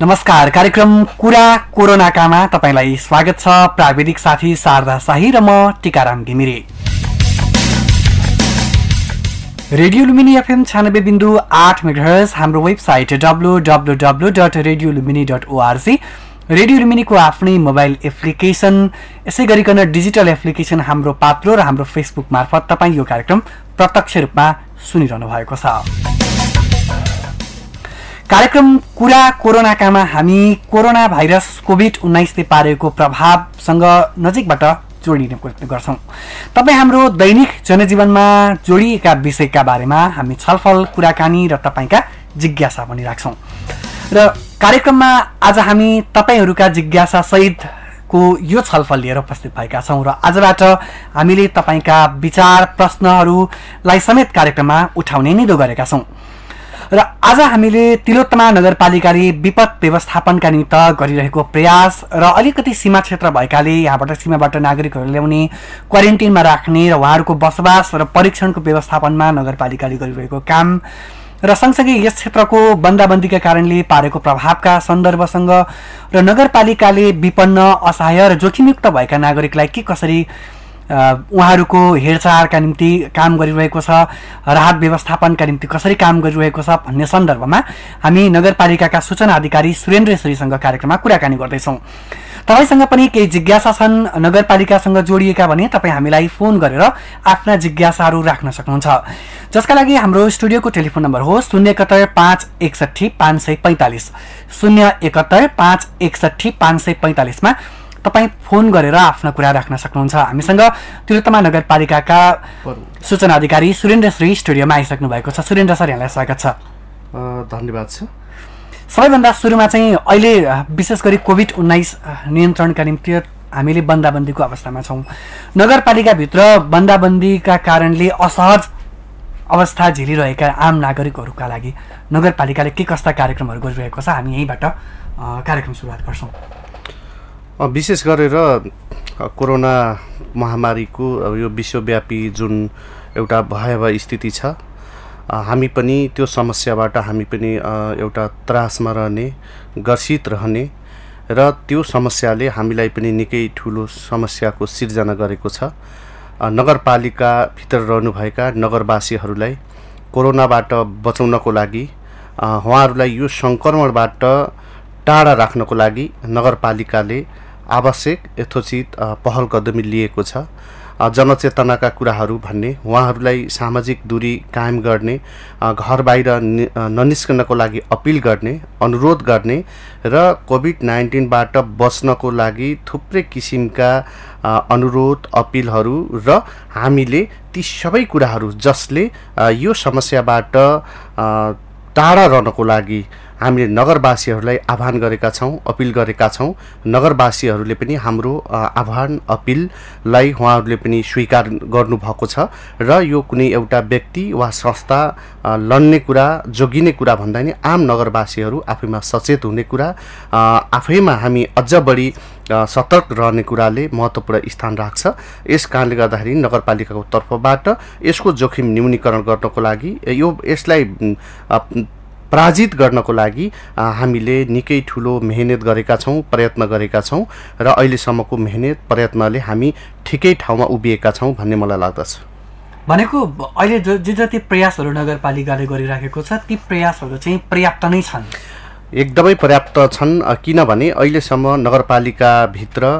नमस्कार कार्यक्रम कुरा कोरोनाकामा तपाईँलाई स्वागत छ प्राविधिक साथी शारदा शाही र म टिकाराम घिमिरे। रेडियो लुमिनी एफएम छानब्बे बिन्दु आठ मेघर्स हाम्रो website W W W dot radio Lumbini dot org radio लुमिनीको आफ्नै मोबाइल एप्लिकेसन यसै गरिकन डिजिटल एप्लिकेसन हाम्रो पात्रो र हाम्रो फेसबुक मार्फत तपाईँ यो कार्यक्रम प्रत्यक्ष रूपमा सुनिरहनु भएको छ। कार्यक्रम कुरा कोरोनाकामा हामी कोरोना भाइरस कोभिड उन्नाइसले पारेको प्रभावसँग नजिकबाट जोडिने गर्छौँ। तपाईँ हाम्रो दैनिक जनजीवनमा जोडिएका विषयका बारेमा हामी छलफल कुराकानी र तपाईँका जिज्ञासा पनि राख्छौँ। र कार्यक्रममा आज हामी तपाईँहरूका जिज्ञासा सहितको यो छलफल लिएर उपस्थित भएका छौँ र आजबाट हामीले तपाईँका विचार प्रश्नहरूलाई समेत कार्यक्रममा उठाउने निदो गरेका छौँ। र आज हामीले तिलोत्तमा नगरपालिकाले विपद व्यवस्थापनका निमित्त गरिरहेको प्रयास र अलिकति सीमा क्षेत्र भएकाले यहाँबाट सीमाबाट नागरिकहरू ल्याउने क्वारेन्टिनमा राख्ने र उहाँहरूको बसोबास र परीक्षणको व्यवस्थापनमा नगरपालिकाले गरिरहेको काम र सँगसँगै यस क्षेत्रको बन्दाबन्दीका कारणले पारेको प्रभावका सन्दर्भसँग र नगरपालिकाले विपन्न असहाय र जोखिमयुक्त भएका नागरिकलाई के कसरी उहाँहरूको हेरचाहका निम्ति काम गरिरहेको छ राहत व्यवस्थापनका निम्ति कसरी काम गरिरहेको छ भन्ने सन्दर्भमा हामी नगरपालिकाका सूचना अधिकारी सुरेन्द्र श्रीसँग कार्यक्रममा कुराकानी गर्दैछौँ। तपाईँसँग पनि केही जिज्ञासा छन् नगरपालिकासँग जोडिएका भने तपाईँ हामीलाई फोन गरेर आफ्ना जिज्ञासाहरू राख्न सक्नुहुन्छ। जसका लागि हाम्रो स्टुडियोको टेलिफोन नम्बर हो शून्य एकहत्तर पाँच एकसट्ठी पाँच सय पैँतालिस। शून्य एकहत्तर पाँच एकसट्ठी पाँच सय पैँतालिसमा तपाईँ फोन गरेर आफ्ना कुरा राख्न सक्नुहुन्छ। हामीसँग तिलोत्तमा नगरपालिकाका सूचना अधिकारी सुरेन्द्र श्री स्टुडियोमा आइसक्नु भएको छ। सुरेन्द्र सर यहाँलाई स्वागत छ। धन्यवाद छ। सबैभन्दा सुरुमा चाहिँ अहिले विशेष गरी कोभिड उन्नाइस नियन्त्रणका निम्ति हामीले बन्दाबन्दीको अवस्थामा छौँ। नगरपालिकाभित्र बन्दाबन्दीका कारणले असहज अवस्था झेलिरहेका आम नागरिकहरूका लागि नगरपालिकाले के कस्ता कार्यक्रमहरू गरिरहेको छ हामी यहीँबाट कार्यक्रम सुरुवात गर्छौँ। विशेष गरेर कोरोना महामारीको यो विश्वव्यापी जुन एउटा भयावह स्थिति छ हामी पनि त्यो समस्याबाट हामी पनि एउटा त्रासमा रहने ग्रसित रहने र त्यो समस्याले हामीलाई पनि निकै ठुलो समस्याको सिर्जना गरेको छ। नगरपालिकाभित्र रहनुभएका नगरवासीहरूलाई कोरोनाबाट बचाउनको लागि उहाँहरूलाई यो सङ्क्रमणबाट टाढा राख्नको लागि नगरपालिकाले आवश्यक यथोचित पहल कदमी लिएको छ। जनचेतनाका कुराहरू भन्ने उहाँहरूलाई सामाजिक दूरी कायम गर्ने घर बाहिर ननिस्कनको लागि अपिल गर्ने अनुरोध गर्ने र कोभिड नाइन्टिनबाट बच्नको लागि थुप्रै किसिमका अनुरोध अपिलहरू र हामीले ती सबै कुराहरू जसले यो समस्याबाट टाढा रहनको लागि हामीले नगरवासीहरूलाई आह्वान गरेका छौँ अपिल गरेका छौँ। नगरवासीहरूले पनि हाम्रो आह्वान अपिललाई उहाँहरूले पनि स्वीकार गर्नुभएको छ र यो कुनै एउटा व्यक्ति वा संस्था लड्ने कुरा जोगिने कुरा भन्दा नि आम नगरवासीहरू आफैमा सचेत हुने कुरा आफैमा हामी अझ बढी सतर्क रहने कुराले महत्त्वपूर्ण स्थान राख्छ। यस कारणले गर्दाखेरि नगरपालिकाको तर्फबाट यसको जोखिम न्यूनीकरण गर्नको लागि यो यसलाई पराजित गर्नको लागि हामीले निकै ठुलो मेहनत गरेका छौँ प्रयत्न गरेका छौँ र अहिलेसम्मको मेहनत प्रयत्नले हामी ठिकै ठाउँमा उभिएका छौँ भन्ने मलाई लाग्दछ। भनेको अहिले जे जति प्रयासहरू नगरपालिकाले गरिराखेको छ ती प्रयासहरू चाहिँ पर्याप्त नै छन्। एकदमै पर्याप्त छन् किनभने अहिलेसम्म नगरपालिकाभित्र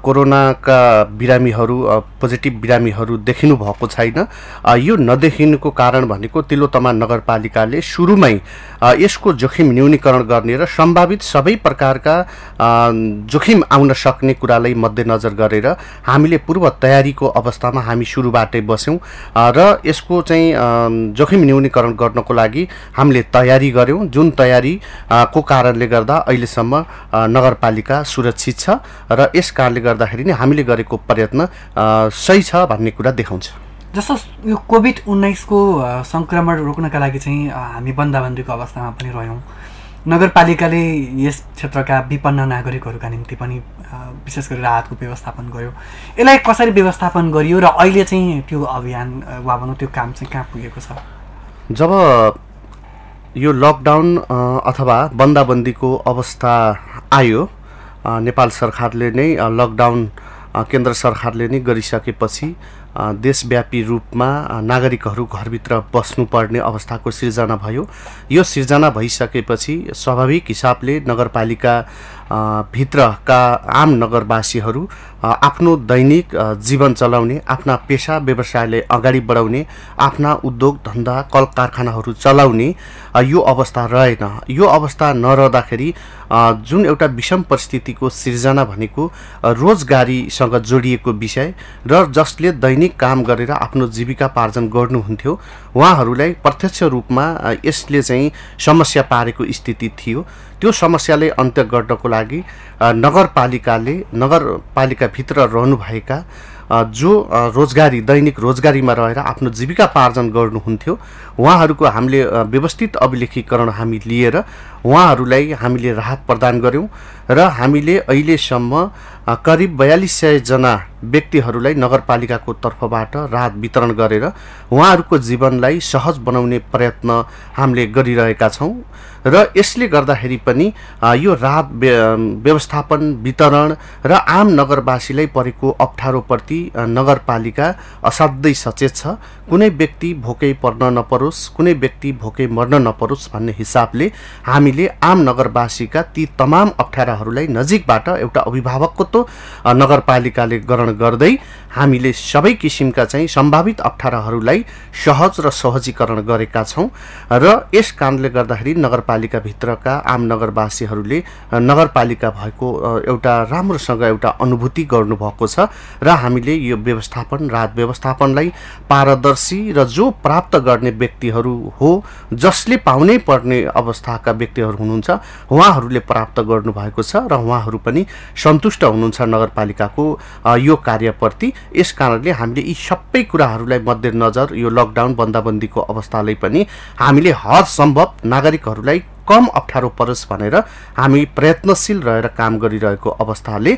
कोरोनाका बिरामीहरू पोजिटिभ बिरामीहरू देखिनु भएको छैन। यो नदेखिनुको कारण भनेको तिलोतमा नगरपालिकाले सुरुमै यसको जोखिम न्यूनीकरण गर्ने र सम्भावित सबै प्रकारका जोखिम आउन सक्ने कुरालाई मध्यनजर गरेर हामीले पूर्व तयारीको अवस्थामा हामी सुरुबाटै बस्यौँ। र यसको चाहिँ जोखिम न्यूनीकरण गर्नको लागि हामीले तयारी गऱ्यौँ जुन तयारी को कारणले गर्दा अहिलेसम्म नगरपालिका सुरक्षित छ र यस कारणले गर्दाखेरि नै हामीले गरेको प्रयत्न सही छ भन्ने कुरा देखाउँछ। जस्तो यो कोभिड उन्नाइसको सङ्क्रमण रोक्नका लागि चाहिँ हामी बन्दाबन्दीको अवस्थामा पनि रह्यौँ। नगरपालिकाले यस क्षेत्रका विपन्न नागरिकहरूका निम्ति पनि विशेष गरी राहतको व्यवस्थापन गर्यो। यसलाई कसरी व्यवस्थापन गरियो र अहिले चाहिँ त्यो अभियान वा भनौँ त्यो काम चाहिँ कहाँ पुगेको छ? जब यो लकडाउन अथवा बन्दाबन्दीको अवस्था आयो। नेपाल सरकारले नै लकडाउन केन्द्र सरकारले नै गरिसकेपछि देशव्यापी रूपमा नागरिकहरू घरभित्र बस्नुपर्ने अवस्थाको सिर्जना भयो। यो सिर्जना भइसकेपछि स्वाभाविक हिसाबले नगरपालिका भित्रका आम नगरवासीहरू आफ्नो दैनिक जीवन चलाउने आफ्ना पेसा व्यवसायलाई अगाडि बढाउने आफ्ना उद्योग धन्दा कल कारखानाहरू चलाउने यो अवस्था रहेन। यो अवस्था नरहँदाखेरि जुन एउटा विषम परिस्थितिको सिर्जना भनेको रोजगारीसँग जोडिएको विषय र जसले दैनिक काम गरेर आफ्नो जीविकापार्जन गर्नुहुन्थ्यो उहाँहरूलाई प्रत्यक्ष रूपमा यसले चाहिँ समस्या पारेको स्थिति थियो। त्यो समस्याले अन्त्य गर्नको लागि नगरपालिकाले नगरपालिकाभित्र रहनुभएका जो रोजगारी दैनिक रोजगारीमा रहेर आफ्नो जीविकापार्जन गर्नुहुन्थ्यो उहाँहरूको हामीले व्यवस्थित अभिलेखीकरण हामी लिएर उहाँहरूलाई हामीले राहत प्रदान गऱ्यौँ र हामीले अहिलेसम्म करिब बयालिस सयजना व्यक्तिहरूलाई नगरपालिकाको तर्फबाट राहत वितरण गरेर उहाँहरूको जीवनलाई सहज बनाउने प्रयत्न हामीले गरिरहेका छौँ। र यसले गर्दाखेरि पनि यो राहत व्य- व्यवस्थापन वितरण र आम नगरवासीलाई परेको अप्ठ्यारोप्रति नगरपालिका असाध्यै सचेत छ। कुनै व्यक्ति भोकै पर्न नपरोस् कुनै व्यक्ति भोकै मर्न नपरोस् भन्ने हिसाबले हामीले आम नगरवासीका ती तमाम अप्ठ्याराहरूलाई नजिकबाट एउटा अभिभावकत्व अ, नगरपालिकाले गर्दै हामीले सबै किसिमका चाहिँ सम्भावित अप्ठ्याराहरूलाई सहज र सहजीकरण गरेका छौँ र यस कारणले गर्दाखेरि नगरपालिकाभित्रका आम नगरवासीहरूले नगरपालिका भएको एउटा राम्रोसँग एउटा अनुभूति गर्नुभएको छ र हामीले यो व्यवस्थापन राहत व्यवस्थापनलाई पारदर्शी र जो प्राप्त गर्ने व्यक्तिहरू हो जसले पाउनै पर्ने अवस्थाका व्यक्तिहरू हुनुहुन्छ उहाँहरूले प्राप्त गर्नुभएको छ र उहाँहरू पनि सन्तुष्ट हुनुहुन्छ नगरपालिकाको यो कार्यप्रति यस कारणले हामीले यी सबै कुराहरूलाई मध्यनजर यो लकडाउन बन्दाबन्दीको अवस्थालाई पनि हामीले हर सम्भव नागरिकहरूलाई कम अप्ठ्यारो परोस् भनेर हामी प्रयत्नशील रहेर काम गरिरहेको अवस्थाले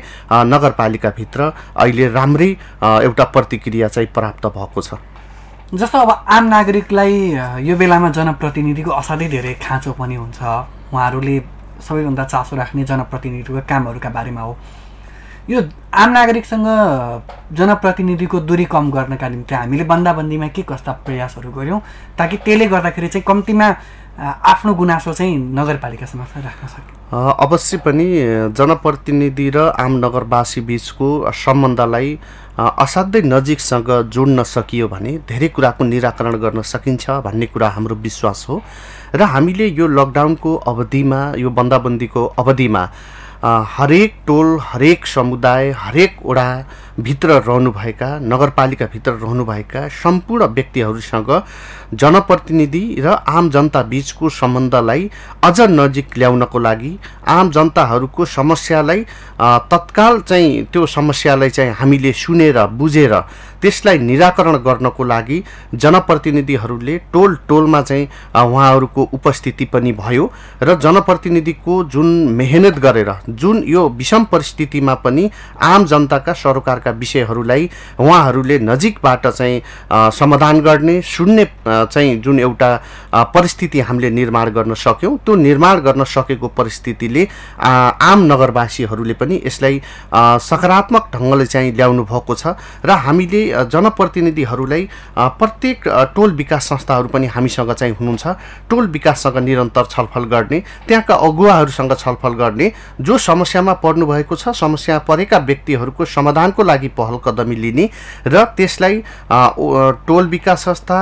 नगरपालिकाभित्र अहिले राम्रै एउटा प्रतिक्रिया चाहिँ प्राप्त भएको छ। जस्तो अब आम नागरिकलाई यो बेलामा जनप्रतिनिधिको असाध्यै धेरै खाँचो पनि हुन्छ। उहाँहरूले सबैभन्दा चासो राख्ने जनप्रतिनिधिको कामहरूका बारेमा हो। यो आम नागरिकसँग जनप्रतिनिधिको दूरी कम गर्नका निम्ति हामीले बन्दाबन्दीमा के कस्ता प्रयासहरू गऱ्यौँ ताकि त्यसले गर्दाखेरि चाहिँ कम्तीमा आफ्नो गुनासो चाहिँ नगरपालिका समक्ष राख्न सक्यो। अवश्य पनि जनप्रतिनिधि र आम नगरवासी बिचको सम्बन्धलाई असाध्यै नजिकसँग जोड्न सकियो भने धेरै कुराको निराकरण गर्न सकिन्छ भन्ने कुरा हाम्रो विश्वास हो। र हामीले यो लकडाउनको अवधिमा यो बन्दाबन्दीको अवधिमा हरेक टोल हरेक समुदाय हरेक वडा भित्र रहनुभएका नगरपालिकाभित्र रहनुभएका सम्पूर्ण व्यक्तिहरूसँग जनप्रतिनिधि र आम जनता बिचको सम्बन्धलाई अझ नजिक ल्याउनको लागि आम जनताहरूको समस्यालाई तत्काल चाहिँ त्यो समस्यालाई चाहिँ हामीले सुनेर बुझेर त्यसलाई निराकरण गर्नको लागि जनप्रतिनिधिहरूले टोल टोलमा चाहिँ उहाँहरूको उपस्थिति पनि भयो र जनप्रतिनिधिको जुन मेहनत गरेर जुन यो विषम परिस्थितिमा पनि आम जनताका सरोकारका विषयहरूलाई उहाँहरूले नजिकबाट चाहिँ समाधान गर्ने सुन्ने चाहिँ जुन एउटा परिस्थिति हामीले निर्माण गर्न सक्यौँ त्यो निर्माण गर्न सकेको परिस्थितिले आम नगरवासीहरूले पनि यसलाई सकारात्मक ढङ्गले चाहिँ ल्याउनु भएको छ र हामीले जनप्रतिनिधिहरूलाई प्रत्येक टोल विकास संस्थाहरू पनि हामीसँग चाहिँ हुनुहुन्छ। टोल विकाससँग निरन्तर छलफल गर्ने त्यहाँका अगुवाहरूसँग छलफल गर्ने जो समस्यामा पर्नु भएको छ समस्या परेका व्यक्तिहरूको समाधानको लागि पहल कदमी लिने र त्यसलाई टोल विकास संस्था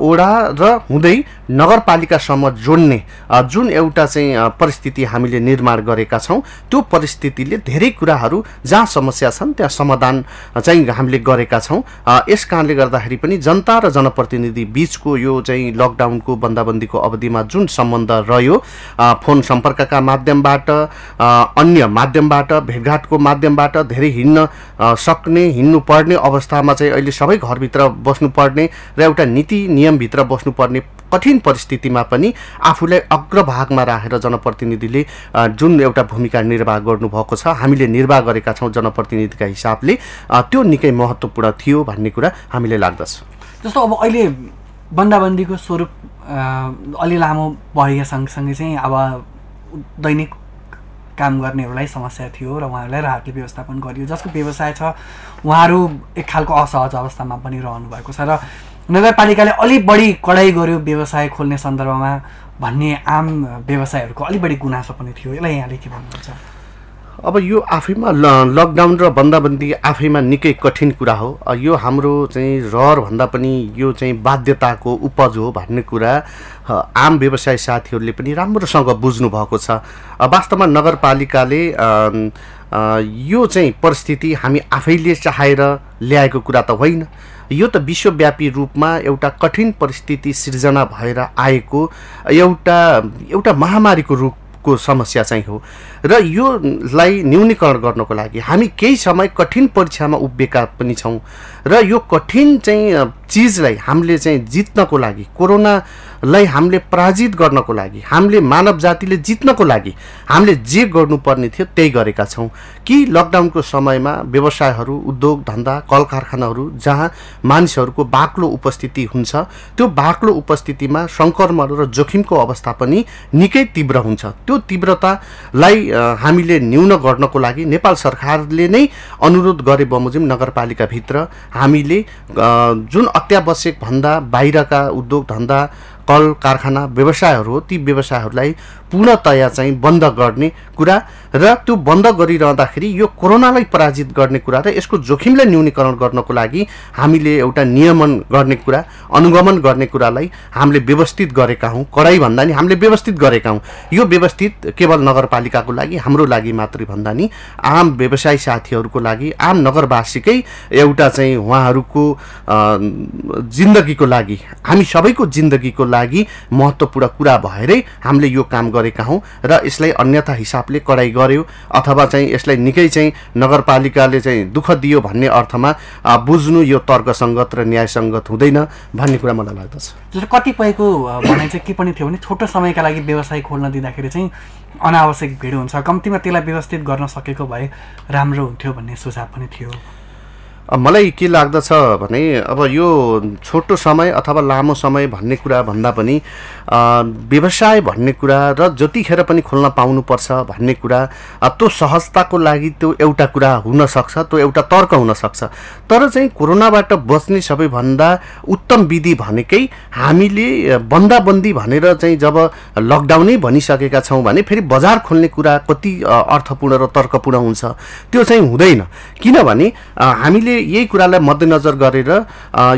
ओडा र हुँदै नगरपालिकासम्म जोड्ने जुन एउटा चाहिँ परिस्थिति हामीले निर्माण गरेका छौँ त्यो परिस्थितिले धेरै कुराहरू जहाँ समस्या छन् त्यहाँ समाधान चाहिँ हामीले गरेका छौँ। यस कारणले गर्दाखेरि पनि जनता र जनप्रतिनिधि बिचको यो चाहिँ लकडाउनको बन्दाबन्दीको अवधिमा जुन सम्बन्ध रह्यो फोन सम्पर्कका माध्यमबाट अन्य माध्यमबाट भेटघाटको माध्यमबाट धेरै हिँड्न सक्ने हिँड्नु पर्ने अवस्थामा चाहिँ अहिले सबै घरभित्र बस्नुपर्ने र एउटा नीति नियमभित्र बस्नुपर्ने कठिन परिस्थितिमा पनि आफूलाई अग्रभागमा राखेर जनप्रतिनिधिले जुन एउटा भूमिका निर्वाह गर्नुभएको छ हामीले निर्वाह गरेका छौँ जनप्रतिनिधिका हिसाबले त्यो निकै महत्त्वपूर्ण थियो भन्ने कुरा हामीले लाग्दछ। जस्तो अब अहिले बन्दाबन्दीको स्वरूप अलि लामो बढिया सँगसँगै चाहिँ अब दैनिक काम गर्नेहरूलाई समस्या थियो र उहाँहरूलाई राहतले व्यवस्थापन गरियो। जसको व्यवसाय छ उहाँहरू एक खालको असहज अवस्थामा पनि रहनु भएको छ र नगरपालिकाले अलिक बढी कडाइ गर्यो व्यवसाय खोल्ने सन्दर्भमा भन्ने आम व्यवसायहरूको अलिक बढी गुनासो पनि थियो। यसलाई यहाँले के भन्नुहुन्छ? अब यो आफैमा ल- लकडाउन र बन्दाबन्दी आफैमा निकै कठिन कुरा हो। यो हाम्रो चाहिँ रहर भन्दा पनि यो चाहिँ बाध्यताको उपज हो भन्ने कुरा आम व्यवसाय साथीहरूले पनि राम्रोसँग बुझ्नु भएको छ वास्तवमा नगरपालिकाले यो चाहिँ परिस्थिति हामी आफैले चाहेर ल्याएको कुरा त होइन। यो त विश्वव्यापी रूपमा एउटा कठिन परिस्थिति सिर्जना भएर आएको एउटा एउटा महामारीको रूपको समस्या चाहिँ हो। र योलाई न्यूनीकरण गर्नको लागि हामी केही समय कठिन परीक्षामा उभिएका पनि छौँ। र यो कठिन चाहिँ चिजलाई हामीले चाहिँ जित्नको लागि कोरोनालाई हामीले पराजित गर्नको लागि हामीले मानव जातिले जित्नको लागि हामीले जे गर्नुपर्ने थियो त्यही गरेका छौँ। कि लकडाउनको समयमा व्यवसायहरू उद्योग धन्दा कल कारखानाहरू जहाँ मानिसहरूको बाक्लो उपस्थिति हुन्छ त्यो बाक्लो उपस्थितिमा सङ्क्रमण र जोखिमको अवस्था पनि निकै तीव्र हुन्छ। त्यो तीव्रतालाई हामीले न्यून गर्नको लागि नेपाल सरकारले नै अनुरोध गरे बमोजिम नगरपालिकाभित्र हामीले जुन अत्यावश्यक भन्दा बाहिरका उद्योग धन्दा कल कारखाना व्यवसायहरू हो ती व्यवसायहरूलाई पूर्णतया चाहिँ बन्द गर्ने कुरा र त्यो बन्द गरिरहँदाखेरि यो कोरोनालाई पराजित गर्ने कुरा र यसको जोखिमलाई न्यूनीकरण गर्नको लागि हामीले एउटा नियमन गर्ने कुरा अनुगमन गर्ने कुरालाई हामीले व्यवस्थित गरेका हौँ कडाइ भन्दा नि हामीले व्यवस्थित गरेका हौँ। यो व्यवस्थित केवल नगरपालिकाको लागि हाम्रो लागि मात्रै भन्दा नि आम व्यवसाय साथीहरूको लागि आम नगरवासीकै एउटा चाहिँ उहाँहरूको जिन्दगीको लागि हामी सबैको जिन्दगीको लागि महत्त्वपूर्ण कुरा भएरै हामीले यो काम गरेका हौँ र यसलाई अन्यथा हिसाबले कडाइ गर्यो अथवा चाहिँ यसलाई निकै चाहिँ नगरपालिकाले चाहिँ दुःख दियो भन्ने अर्थमा बुझ्नु यो तर्कसङ्गत र न्यायसङ्गत हुँदैन भन्ने कुरा मलाई लाग्दछ। जस्तो कतिपयको भनाइ चाहिँ के पनि थियो भने छोटो समयका लागि व्यवसाय खोल्न दिँदाखेरि चाहिँ अनावश्यक भिड हुन्छ कम्तीमा त्यसलाई व्यवस्थित गर्न सकेको भए राम्रो हुन्थ्यो भन्ने सुझाव पनि थियो। मलाई के लाग्दछ भने अब यो छोटो समय अथवा लामो समय भन्ने कुरा भन्दा पनि व्यवसाय भन्ने कुरा र जतिखेर पनि खोल्न पाउनुपर्छ भन्ने कुरा त्यो सहजताको लागि त्यो एउटा कुरा हुनसक्छ त्यो एउटा तर्क हुनसक्छ। तर चाहिँ कोरोनाबाट बच्ने सबैभन्दा उत्तम विधि भनेकै हामीले बन्दाबन्दी भनेर चाहिँ जब लकडाउनै भनिसकेका छौँ भने फेरि बजार खोल्ने कुरा कति अर्थपूर्ण र तर्कपूर्ण हुन्छ त्यो चाहिँ हुँदैन। किनभने हामीले यही कुरालाई मध्यनजर गरेर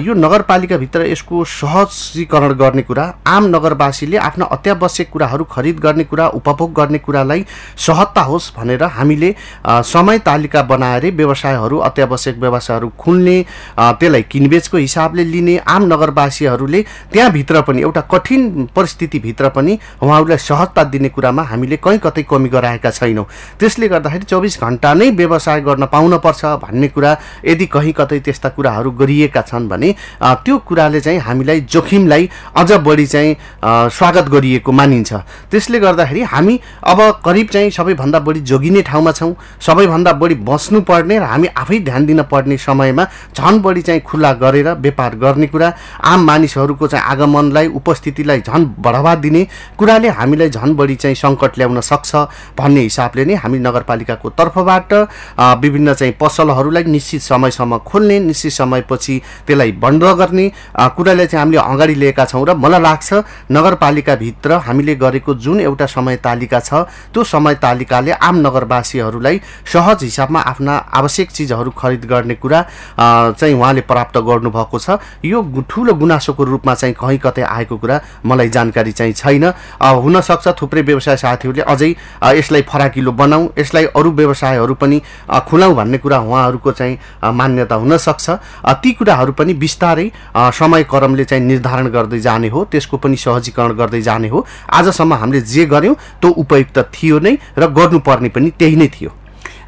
यो नगरपालिकाभित्र यसको सहजीकरण गर्ने कुरा आम नगरवासीले आफ्ना अत्यावश्यक कुराहरू खरिद गर्ने कुरा उपभोग गर्ने कुरालाई सहजता होस् भनेर हामीले समय तालिका बनाएरै व्यवसायहरू अत्यावश्यक व्यवसायहरू खुल्ने त्यसलाई किनबेचको हिसाबले लिने आम नगरवासीहरूले त्यहाँभित्र पनि एउटा कठिन परिस्थितिभित्र पनि उहाँहरूलाई सहजता दिने कुरामा हामीले कहीँ कतै कमी गराएका छैनौँ। त्यसले गर्दाखेरि चौबिस घन्टा नै व्यवसाय गर्न पाउनुपर्छ भन्ने कुरा यदि कहीँ कतै त्यस्ता कुराहरू गरिएका छन् भने त्यो कुराले चाहिँ हामीलाई जोखिमलाई अझ बढी चाहिँ स्वागत गरिएको मानिन्छ। त्यसले गर्दाखेरि हामी अब करिब चाहिँ सबैभन्दा बढी जोगिने ठाउँमा छौँ सबैभन्दा बढी बस्नुपर्ने र हामी आफै ध्यान दिन पर्ने समयमा झन् बढी चाहिँ खुल्ला गरेर व्यापार गर्ने कुरा आम मानिसहरूको चाहिँ आगमनलाई उपस्थितिलाई झन् बढावा दिने कुराले हामीलाई झन् बढी चाहिँ सङ्कट ल्याउन सक्छ भन्ने हिसाबले नै हामी नगरपालिकाको तर्फबाट विभिन्न चाहिँ पसलहरूलाई निश्चित समयसम्म खोल्ने निश्चित समयपछि त्यसलाई बन्द गर्ने कुरालाई चाहिँ हामीले अगाडि लिएका छौँ र मलाई लाग्छ नगरपालिकाभित्र हामीले गरेको जुन एउटा समय तालिका छ त्यो समय तालिकाले आम नगरवासीहरूलाई सहज हिसाबमा आफ्ना आवश्यक चिजहरू खरिद गर्ने कुरा चाहिँ उहाँले प्राप्त गर्नुभएको छ। यो ठुलो गुनासोको रूपमा चाहिँ कहीँ कतै आएको कुरा मलाई जानकारी चाहिँ छैन। हुनसक्छ थुप्रै व्यवसाय साथीहरूले अझै यसलाई फराकिलो बनाऊ यसलाई अरू व्यवसायहरू पनि खुलाउँ भन्ने कुरा उहाँहरूको चाहिँ मान्यता हुनसक्छ। ती कुराहरू पनि बिस्तारै समयक्रमले चाहिँ निर्धारण गर्दै जाने हो त्यसको पनि सहजीकरण गर्दै जाने हो। आजसम्म हामीले जे गऱ्यौँ त्यो उपयुक्त थियो नै र गर्नुपर्ने पनि त्यही नै थियो।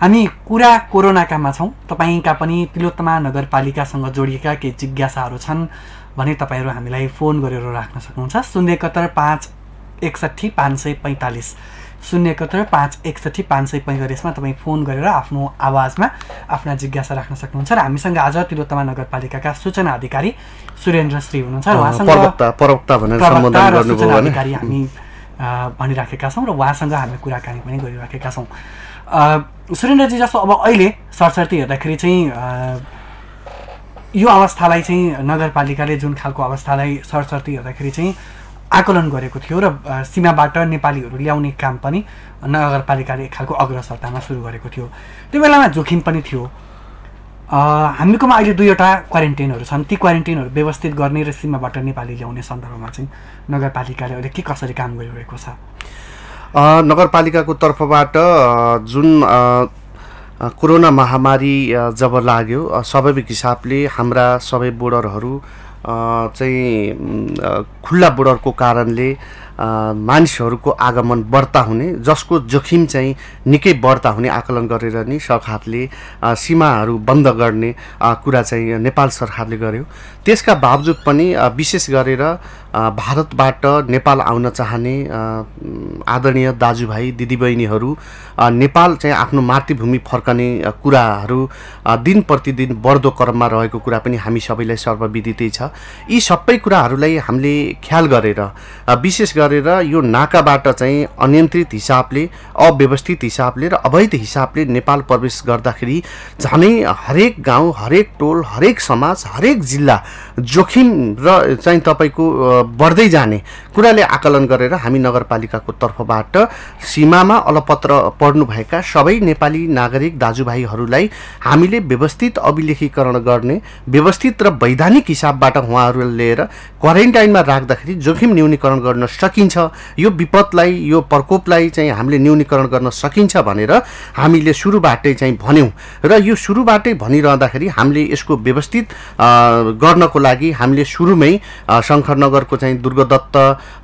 हामी कुरा कोरोनाकामा छौँ। तपाईँका पनि तिलोत्तमा नगरपालिकासँग जोडिएका केही जिज्ञासाहरू छन् भने तपाईँहरू हामीलाई फोन गरेर राख्न सक्नुहुन्छ। शून्य एकहत्तर पाँच एकसट्ठी पाँच सय पैँतालिस। शून्य एकहत्तर पाँच एकसट्ठी पाँच सय पैँतालिसमा तपाईँ फोन गरेर आफ्नो आवाजमा आफ्ना जिज्ञासा राख्न सक्नुहुन्छ र हामीसँग आज तिलोत्तमा नगरपालिकाका सूचना अधिकारी सुरेन्द्र श्री हुनुहुन्छ सूचना अधिकारी हामी भनिराखेका छौँ र उहाँसँग हामी कुराकानी पनि गरिराखेका छौँ। सुरेन्द्रजी जस्तो अब अहिले सरसर्ती हेर्दाखेरि चाहिँ यो अवस्थालाई चाहिँ नगरपालिकाले जुन खालको अवस्थालाई सरसर्ती हेर्दाखेरि चाहिँ आकलन गरेको थियो र सीमाबाट नेपालीहरू ल्याउने काम पनि नगरपालिकाले एक खालको अग्रसरतामा सुरु गरेको थियो। त्यो बेलामा जोखिम पनि थियो। हामीकोमा अहिले दुईवटा क्वारेन्टाइनहरू छन्। ती क्वारेन्टाइनहरू व्यवस्थित गर्ने र सीमाबाट नेपाली ल्याउने सन्दर्भमा चाहिँ नगरपालिकाले अहिले के कसरी काम गरिरहेको छ? नगरपालिकाको तर्फबाट जुन कोरोना महामारी जब लाग्यो स्वाभाविक हिसाबले हाम्रा सबै बोर्डरहरू चाहिँ खुल्ला बोर्डरको कारणले मानिसहरूको आगमन बढ्ता हुने जसको जोखिम चाहिँ निकै बढ्ता हुने आकलन गरेर नि सरकारले सीमाहरू बन्द गर्ने कुरा चाहिँ नेपाल सरकारले गर्यो। त्यसका बावजुद पनि विशेष गरेर भारतबाट नेपाल आउन चाहने आदरणीय दाजुभाइ दिदीबहिनीहरू नेपाल चाहिँ आफ्नो मातृभूमि फर्कने कुराहरू दिन प्रतिदिन बढ्दो क्रममा रहेको कुरा पनि हामी सबैलाई सर्वविदितै छ। यी सबै कुराहरूलाई हामीले ख्याल गरेर विशेष गरेर यो नाकाबाट चाहिँ अनियन्त्रित हिसाबले अव्यवस्थित हिसाबले र अवैध हिसाबले नेपाल प्रवेश गर्दाखेरि झनै हरेक गाउँ हरेक टोल हरेक समाज हरेक जिल्ला जोखिम र चाहिँ तपाईँको बढ्दै जाने कुराले आकलन गरेर हामी नगरपालिकाको तर्फबाट सीमामा अलपत्र पढ्नुभएका सबै नेपाली नागरिक दाजुभाइहरूलाई हामीले व्यवस्थित अभिलेखीकरण गर्ने व्यवस्थित र वैधानिक हिसाबबाट उहाँहरूलाई लिएर क्वारेन्टाइनमा राख्दाखेरि जोखिम न्यूनीकरण गर्न सकिन्छ यो विपदलाई यो प्रकोपलाई चाहिँ हामीले न्यूनीकरण गर्न सकिन्छ भनेर हामीले सुरुबाटै चाहिँ भन्यौँ। र यो सुरुबाटै भनिरहँदाखेरि हामीले यसको व्यवस्थित गर्नको लागि हामीले सुरुमै अ, शङ्करनगरको चाहिँ दुर्गदत्त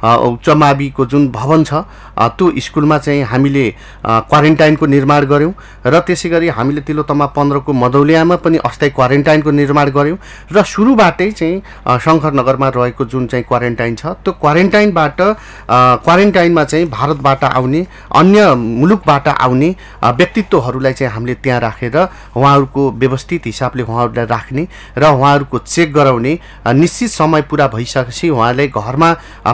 उच्च माविको जुन भवन छ त्यो स्कुलमा चाहिँ हामीले क्वारेन्टाइनको निर्माण गऱ्यौँ र त्यसै गरी हामीले तिलोतमा पन्ध्रको मदौलियामा पनि अस्थायी क्वारेन्टाइनको निर्माण गऱ्यौँ र सुरुबाटै चाहिँ अ, शङ्करनगरमा रहेको जुन चाहिँ क्वारेन्टाइन छ त्यो क्वारेन्टाइनबाट क्वारेन्टाइनमा चाहिँ भारतबाट आउने अन्य मुलुकबाट आउने व्यक्तित्वहरूलाई चाहिँ हामीले त्यहाँ राखेर उहाँहरूको व्यवस्थित हिसाबले उहाँहरूलाई राख्ने र उहाँहरूको चेक गराउने निश्चित समय पुरा भइसकेपछि उहाँलाई घरमा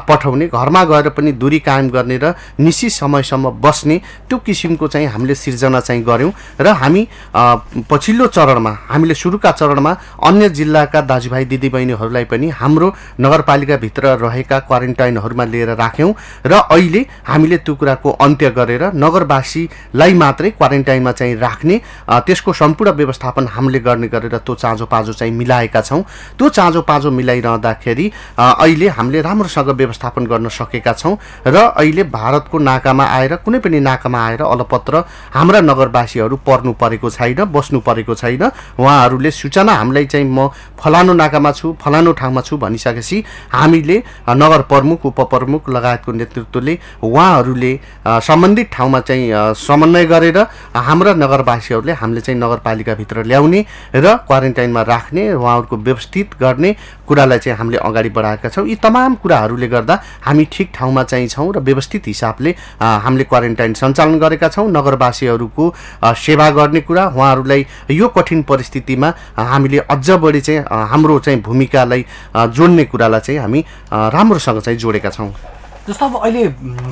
पठाउने घरमा गएर पनि दूरी कायम गर्ने र निश्चित समयसम्म बस्ने त्यो किसिमको चाहिँ हामीले सिर्जना चाहिँ गऱ्यौँ र हामी पछिल्लो चरणमा हामीले सुरुका चरणमा अन्य जिल्लाका दाजुभाइ दिदीबहिनीहरूलाई पनि हाम्रो नगरपालिकाभित्र रहेका क्वारेन्टाइनहरूमा लिएर राख्यौँ र अहिले हामीले त्यो कुराको अन्त्य गरेर नगरवासीलाई मात्रै क्वारेन्टाइनमा चाहिँ राख्ने त्यसको सम्पूर्ण व्यवस्थापन हामीले गर्ने गरेर त्यो चाँजो पाँजो चाहिँ मिलाएका छौँ। त्यो चाँजो पाँजो मिलाइरहँदाखेरि अ, हामीले राम्रोसँग व्यवस्थापन गर्न सकेका छौँ र अहिले भारतको नाकामा आएर कुनै पनि नाकामा आएर अलपत्र हाम्रा नगरवासीहरू पर्नु परेको छैन बस्नु परेको छैन। उहाँहरूले सूचना हामीलाई चाहिँ म फलानु नाकामा छु फलानु ठाउँमा छु भनिसकेपछि हामीले नगर प्रमुख उपप्रमुख लगायतको नेतृत्वले उहाँहरूले सम्बन्धित ठाउँमा चाहिँ समन्वय गरेर हाम्रा नगरवासीहरूले हामीले चाहिँ नगरपालिकाभित्र ल्याउने र क्वारेन्टाइनमा राख्ने उहाँहरूको व्यवस्थित गर्ने कुरालाई चाहिँ हामीले अगाडि बढाएका छौँ। तमाम कुराहरूले गर्दा हामी ठिक ठाउँमा चाहिँ छौँ र व्यवस्थित हिसाबले हामीले क्वारेन्टाइन सञ्चालन गरेका छौँ। नगरवासीहरूको सेवा गर्ने कुरा उहाँहरूलाई यो कठिन परिस्थितिमा हामीले अझ बढी चाहिँ हाम्रो चाहिँ भूमिकालाई जोड्ने कुरालाई चाहिँ हामी राम्रोसँग चाहिँ जोडेका छौँ। जस्तो अब अहिले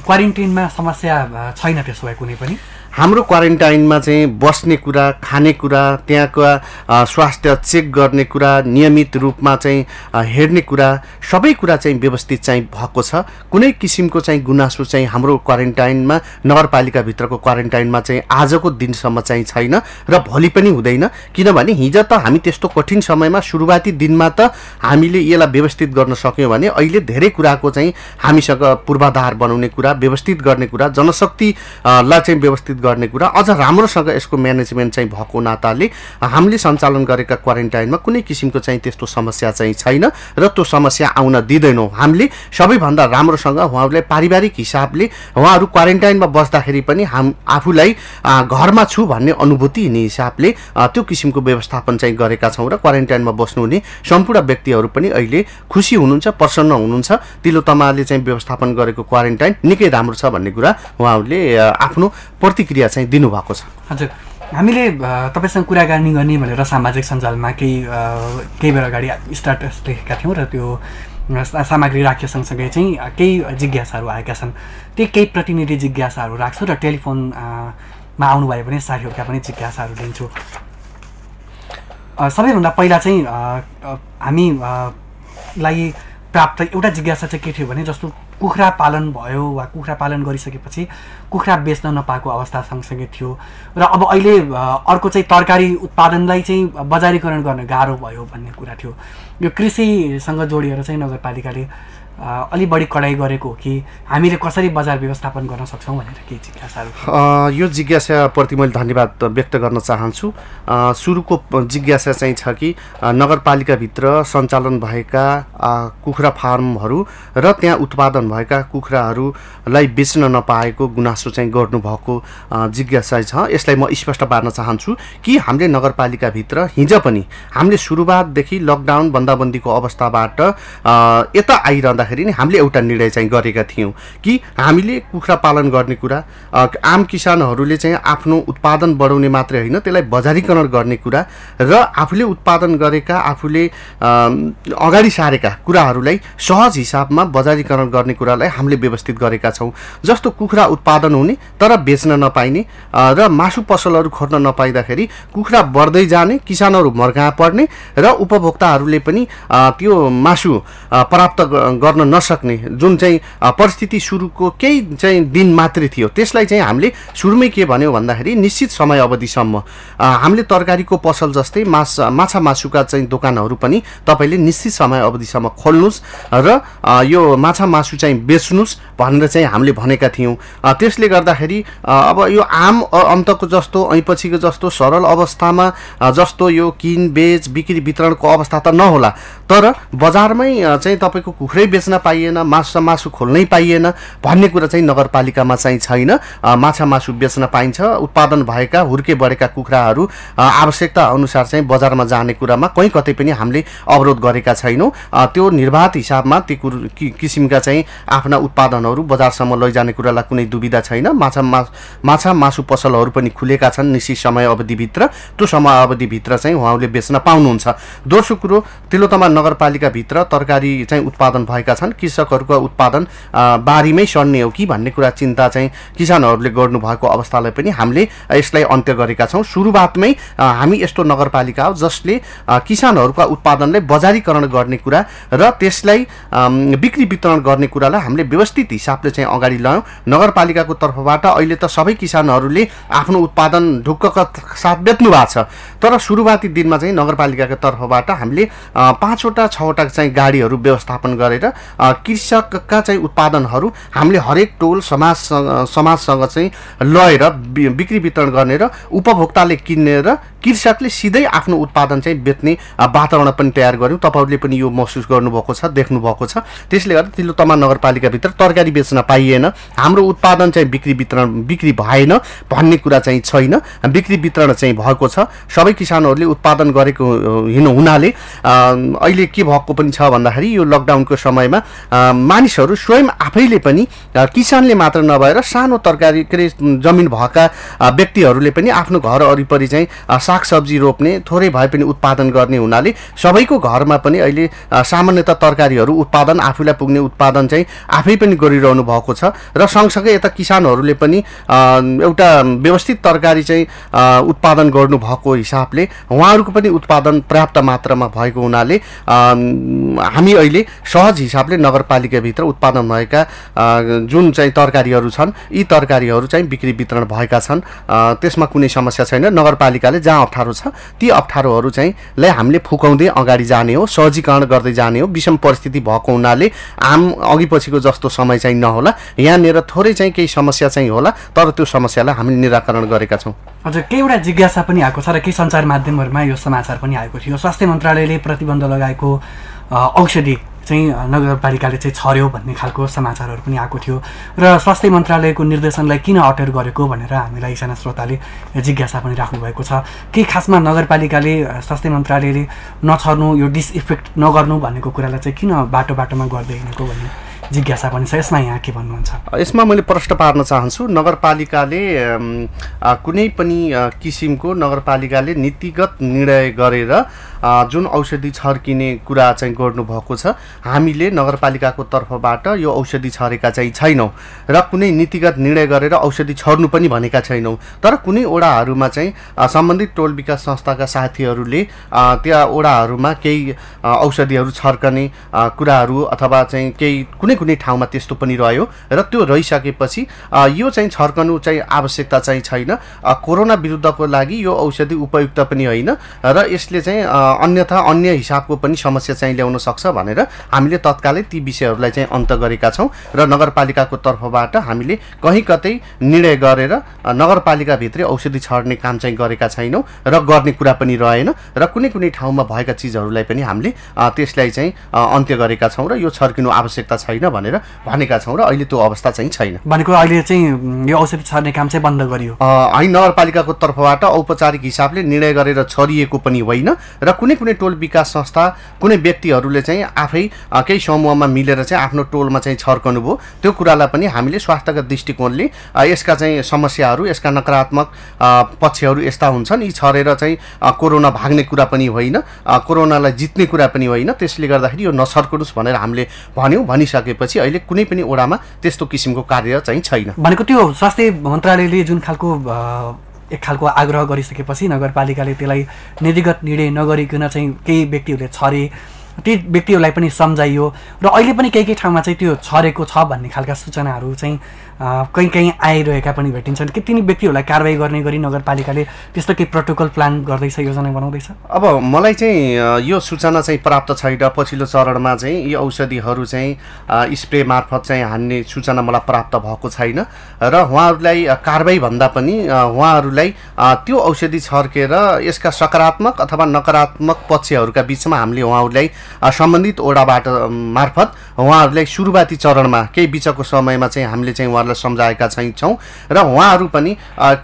क्वारेन्टाइनमा समस्या छैन त्यसो भए कुनै पनि। हाम्रो क्वारेन्टाइनमा चाहिँ बस्ने कुरा खाने कुरा त्यहाँका स्वास्थ्य चेक गर्ने कुरा नियमित रूपमा चाहिँ हेर्ने कुरा सबै कुरा चाहिँ व्यवस्थित चाहिँ भएको छ। कुनै किसिमको चाहिँ गुनासो चाहिँ हाम्रो क्वारेन्टाइनमा नगरपालिकाभित्रको क्वारेन्टाइनमा चाहिँ आजको दिनसम्म चाहिँ छैन र भोलि पनि हुँदैन। किनभने हिजो त हामी त्यस्तो कठिन समयमा सुरुवाती दिनमा त हामीले यसलाई व्यवस्थित गर्न सक्यौँ भने अहिले धेरै कुराको चाहिँ हामीसँग पूर्वाधार बनाउने कुरा व्यवस्थित गर्ने कुरा जनशक्तिलाई चाहिँ व्यवस्थित गर्ने कुरा अझ राम्रोसँग यसको म्यानेजमेन्ट चाहिँ भएको नाताले हामीले सञ्चालन गरेका क्वारेन्टाइनमा कुनै किसिमको चाहिँ त्यस्तो समस्या चाहिँ छैन र त्यो समस्या आउन दिँदैनौँ। हामीले सबैभन्दा राम्रोसँग उहाँहरूलाई पारिवारिक हिसाबले उहाँहरू क्वारेन्टाइनमा बस्दाखेरि पनि हाम आफूलाई घरमा छु भन्ने अनुभूति हुने हिसाबले त्यो किसिमको व्यवस्थापन चाहिँ गरेका छौँ र क्वारेन्टाइनमा बस्नुहुने सम्पूर्ण व्यक्तिहरू पनि अहिले खुसी हुनुहुन्छ प्रसन्न हुनुहुन्छ। तिलो तमाले चाहिँ व्यवस्थापन गरेको क्वारेन्टाइन निकै राम्रो छ भन्ने कुरा उहाँहरूले आफ्नो प्रतिक्रिया चाहिँ दिनुभएको छ। हजुर। हामीले तपाईँसँग कुराकानी गर्ने भनेर सामाजिक सञ्जालमा केही केही बेर अगाडि स्टाटस लेखेका थियौँ र त्यो सामग्री राख्यो सँगसँगै चाहिँ केही जिज्ञासाहरू आएका छन्। त्यो केही प्रतिनिधि जिज्ञासाहरू राख्छु र टेलिफोन अ, मा आउनुभयो भने साथीहरूका पनि जिज्ञासाहरू लिन्छु। सबैभन्दा पहिला चाहिँ अ, अ, हामी अ, लाई प्राप्त एउटा जिज्ञासा चाहिँ के थियो भने जस्तो कुखुरा पालन भयो वा कुखुरा पालन गरिसकेपछि कुखुरा बेच्न नपाएको अवस्था सँगसँगै थियो। र अब अहिले अर्को चाहिँ तरकारी उत्पादनलाई चाहिँ बजारीकरण गर्न गाह्रो भयो भन्ने कुरा थियो। यो कृषिसँग जोडिएर चाहिँ नगरपालिकाले अलि बढी कडाइ गरेको हो कि हामीले कसरी बजार व्यवस्थापन गर्न सक्छौँ भनेर केही जिज्ञासाहरू यो जिज्ञासाप्रति मैले धन्यवाद व्यक्त गर्न चाहन्छु। सुरुको जिज्ञासा चाहिँ छ कि नगरपालिकाभित्र सञ्चालन भएका कुखुरा फार्महरू र त्यहाँ उत्पादन भएका कुखुराहरूलाई बेच्न नपाएको गुनासो चाहिँ गर्नुभएको जिज्ञासा छ। यसलाई म स्पष्ट पार्न चाहन्छु कि हामीले नगरपालिकाभित्र हिजो पनि हामीले सुरुवातदेखि लकडाउन बन्दाबन्दीको अवस्थाबाट यता आइरहँदाखेरि नि हामीले एउटा निर्णय चाहिँ गरेका थियौँ कि हामीले कुखुरा पालन गर्ने कुरा आम किसानहरूले चाहिँ आफ्नो उत्पादन बढाउने मात्रै होइन त्यसलाई बजारीकरण गर्ने कुरा र आफूले उत्पादन गरेका आफूले अगाडि सारेका कुराहरूलाई सहज हिसाबमा बजारीकरण गर्ने कुरालाई हामीले व्यवस्थित गरेका छौँ। जस्तो कुखुरा उत्पादन हुने तर बेच्न नपाइने र मासु पसलहरू खोज्न नपाइँदाखेरि कुखुरा बढ्दै जाने किसानहरू मर्का पर्ने र उपभोक्ताहरूले पनि त्यो मासु प्राप्त ग- गर्न नसक्ने जुन चाहिँ परिस्थिति सुरुको केही चाहिँ दिन मात्रै थियो त्यसलाई चाहिँ हामीले सुरुमै के भन्यो भन्दाखेरि निश्चित समय अवधिसम्म। हामीले तरकारीको पसल जस्तै मास माछा मासुका चाहिँ दोकानहरू पनि तपाईँले निश्चित समय अवधिसम्म खोल्नुहोस् र यो माछा मासु चाहिँ बेच्नुहोस् भनेर चाहिँ हामीले भनेका थियौँ। त्यसले गर्दाखेरि अब यो आम अन्तको जस्तो ऐपछिको जस्तो सरल अवस्थामा जस्तो यो किन बेच बिक्री वितरणको अवस्था त नहोला तर बजारमै चाहिँ तपाईँको कुखुरै बेच्न पाइएन माछा मासु खोल्नै पाइएन भन्ने कुरा चाहिँ नगरपालिकामा चाहिँ छैन। माछा मासु बेच्न पाइन्छ उत्पादन भएका हुर्के बढेका कुखुराहरू आवश्यकता अनुसार चाहिँ बजारमा जाने कुरामा कहीँ कतै पनि हामीले अवरोध गरेका छैनौँ। त्यो निर्वाध हिसाबमा ती कुरो किसिमका चाहिँ आफ्ना उत्पादनहरू बजारसम्म लैजाने कुरालाई कुनै दुविधा छैन। माछा माछा मासु पसलहरू पनि खुलेका छन् निश्चित समय अवधिभित्र। त्यो समय अवधिभित्र चाहिँ उहाँहरूले बेच्न पाउनुहुन्छ। दोस्रो कुरो तिलोतमा नगरपालिकाभित्र तरकारी चाहिँ उत्पादन भएका छन्। कृषकहरूको उत्पादन बारीमै सड्ने हो कि भन्ने कुरा चिन्ता चाहिँ किसानहरूले गर्नुभएको अवस्थालाई पनि हामीले यसलाई अन्त्य गरेका छौँ। सुरुवातमै हामी यस्तो नगरपालिका हो जसले किसानहरूका उत्पादनलाई बजारीकरण गर्ने कुरा र त्यसलाई बिक्री वितरण गर्ने कुरालाई हामीले व्यवस्थित हिसाबले चाहिँ अगाडि ल्यायौँ नगरपालिकाको तर्फबाट अहिले त सबै किसानहरूले आफ्नो उत्पादन ढुक्कका साथ बेच्नु भएको छ। तर सुरुवाती दिनमा चाहिँ नगरपालिकाको तर्फबाट हामीले पाँचवटा छवटा चाहिँ गाडीहरू व्यवस्थापन गरेर कृषकका चाहिँ उत्पादनहरू हामीले हरेक टोल समाजसँग समाजसँग चाहिँ लगेर बिक्री वितरण गर्ने र उपभोक्ताले किन्ने र कृषकले सिधै आफ्नो उत्पादन चाहिँ बेच्ने वातावरण पनि तयार गऱ्यौँ तपाईँहरूले पनि यो महसुस गर्नुभएको छ देख्नुभएको छ। त्यसले गर्दा तिलोतमा नगरपालिकाभित्र तरकारी बेच्न पाइएन। हाम्रो उत्पादन चाहिँ बिक्री वितरण बिक्री भएन भन्ने कुरा चाहिँ छैन। बिक्री वितरण चाहिँ भएको छ। सबै किसानहरूले उत्पादन गरेको अ, हिँड हुनाले अहिले के भएको पनि छ भन्दाखेरि यो लकडाउनको समयमा मानिसहरू स्वयं आफैले पनि किसानले मात्र नभएर सानो तरकारी के अरे जमिन भएका व्यक्तिहरूले पनि आफ्नो घर वरिपरि चाहिँ सागसब्जी रोप्ने थोरै भए पनि उत्पादन गर्ने हुनाले सबैको घरमा पनि अहिले सामान्यतः तरकारीहरू उत्पादन आफूलाई पुग्ने उत्पादन चाहिँ आफै पनि गरिरहनु भएको छ र सँगसँगै यता किसानहरूले पनि एउटा व्यवस्थित तरकारी चाहिँ उत्पादन गर्नुभएको हिसाबले उहाँहरूको पनि उत्पादन पर्याप्त मात्रामा भएको हुनाले हामी अहिले सहज हिसाबले नगरपालिकाभित्र उत्पादन भएका जुन चाहिँ तरकारीहरू छन् यी तरकारीहरू चाहिँ बिक्री वितरण भएका छन्। त्यसमा कुनै समस्या छैन। नगरपालिकाले जहाँ जहाँ अप्ठ्यारो छ। ती अप्ठ्यारोहरू चाहिँ लाई हामीले फुकाउँदै अगाडि जाने हो सहजीकरण गर्दै जाने हो। विषम परिस्थिति भएको हुनाले आम अघि पछिको जस्तो समय चाहिँ नहोला। यहाँनिर थोरै चाहिँ केही समस्या चाहिँ होला तर त्यो समस्यालाई हामीले निराकरण गरेका छौँ। हजुर केही एउटा जिज्ञासा पनि आएको छ र केही सञ्चार माध्यमहरूमा यो समाचार पनि आएको थियो। स्वास्थ्य मन्त्रालयले प्रतिबन्ध लगाएको औषधि चाहिँ नगरपालिकाले चाहिँ छर्यो भन्ने खालको समाचारहरू पनि आएको थियो र स्वास्थ्य मन्त्रालयको निर्देशनलाई किन अटेर गरेको भनेर हामीलाई एकजना श्रोताले जिज्ञासा पनि राख्नुभएको छ। के खासमा नगरपालिकाले स्वास्थ्य मन्त्रालयले नछर्नु यो डिसइफेक्ट नगर्नु भनेको कुरालाई चाहिँ किन बाटो बाटोमा गर्दै हिँडेको भन्ने जिज्ञासा पनि छ। यसमा यहाँ के भन्नुहुन्छ? यसमा मैले प्रश्न पार्न चाहन्छु नगरपालिकाले कुनै पनि किसिमको नगरपालिकाले नीतिगत निर्णय गरेर जुन औषधि छर्किने कुरा चाहिँ गर्नुभएको छ हामीले नगरपालिकाको तर्फबाट यो औषधि छरेका चाहिँ छैनौँ र कुनै नीतिगत निर्णय गरेर औषधि छर्नु पनि भनेका छैनौँ। तर कुनै ओडाहरूमा चाहिँ सम्बन्धित टोल विकास संस्थाका साथीहरूले त्यहाँ ओडाहरूमा केही औषधिहरू छर्कने कुराहरू अथवा चाहिँ केही कुनै कुनै ठाउँमा त्यस्तो पनि रह्यो र त्यो रहिसकेपछि यो चाहिँ छर्कनु चाहिँ आवश्यकता चाहिँ छैन। कोरोना विरुद्धको लागि यो औषधि उपयुक्त पनि होइन र यसले चाहिँ अन्यथा अन्य हिसाबको पनि समस्या चाहिँ ल्याउन सक्छ भनेर हामीले तत्कालै ती विषयहरूलाई चाहिँ अन्त गरेका छौँ र नगरपालिकाको तर्फबाट हामीले कहीँ कतै निर्णय गरेर नगरपालिकाभित्रै औषधि छर्ने काम चाहिँ गरेका छैनौँ र गर्ने कुरा पनि रहेन र कुनै कुनै ठाउँमा भएका चिजहरूलाई पनि हामीले त्यसलाई चाहिँ अन्त्य गरेका छौँ र यो छर्किनु आवश्यकता छैन भनेर भनेका छौँ र अहिले त्यो अवस्था चाहिँ छैन। भनेको अहिले चाहिँ यो औषधि छर्ने काम चाहिँ बन्द गरियो। होइन नगरपालिकाको तर्फबाट औपचारिक हिसाबले निर्णय गरेर छरिएको पनि होइन र कुनै कुनै टोल विकास संस्था कुनै व्यक्तिहरूले चाहिँ आफै केही समूहमा मिलेर चाहिँ आफ्नो टोलमा चाहिँ छर्कनु भयो। त्यो कुरालाई पनि हामीले स्वास्थ्यगत दृष्टिकोणले यसका चाहिँ समस्याहरू यसका नकारात्मक पक्षहरू यस्ता हुन्छन्। यी छरेर चाहिँ कोरोना भाग्ने कुरा पनि होइन कोरोनालाई जित्ने कुरा पनि होइन। त्यसले गर्दाखेरि यो नछर्कनुहोस् भनेर हामीले भन्यौँ भनिसकेपछि अहिले कुनै पनि ओडामा त्यस्तो किसिमको कार्य चाहिँ छैन। भनेको त्यो स्वास्थ्य मन्त्रालयले जुन खालको एक खालको आग्रह गरिसकेपछि नगरपालिकाले त्यसलाई नीतिगत निर्णय नगरिकन चाहिँ केही व्यक्तिहरूले छरे ती व्यक्तिहरूलाई पनि सम्झाइयो। र अहिले पनि केही केही ठाउँमा चाहिँ त्यो छरेको छ भन्ने खालका सूचनाहरू चाहिँ कहीँ कहीँ आइरहेका पनि भेटिन्छन्। कि तिनी व्यक्तिहरूलाई कारवाही गर्ने गरी नगरपालिकाले त्यस्तो केही प्रोटोकल प्लान गर्दैछ योजना बनाउँदैछ? अब मलाई चाहिँ यो सूचना चाहिँ प्राप्त छैन। पछिल्लो चरणमा चाहिँ यी औषधिहरू चाहिँ स्प्रे मार्फत चाहिँ हान्ने सूचना मलाई प्राप्त भएको छैन। र उहाँहरूलाई कारवाही भन्दा पनि उहाँहरूलाई त्यो औषधि छर्केर यसका सकारात्मक अथवा नकारात्मक पक्षहरूका बिचमा हामीले उहाँहरूलाई सम्बन्धित ओडाबाट मार्फत उहाँहरूलाई सुरुवाती चरणमा केही बिचको समयमा चाहिँ हामीले चाहिँ उहाँहरूलाई सम्झाएका चाहिँ छौँ र उहाँहरू पनि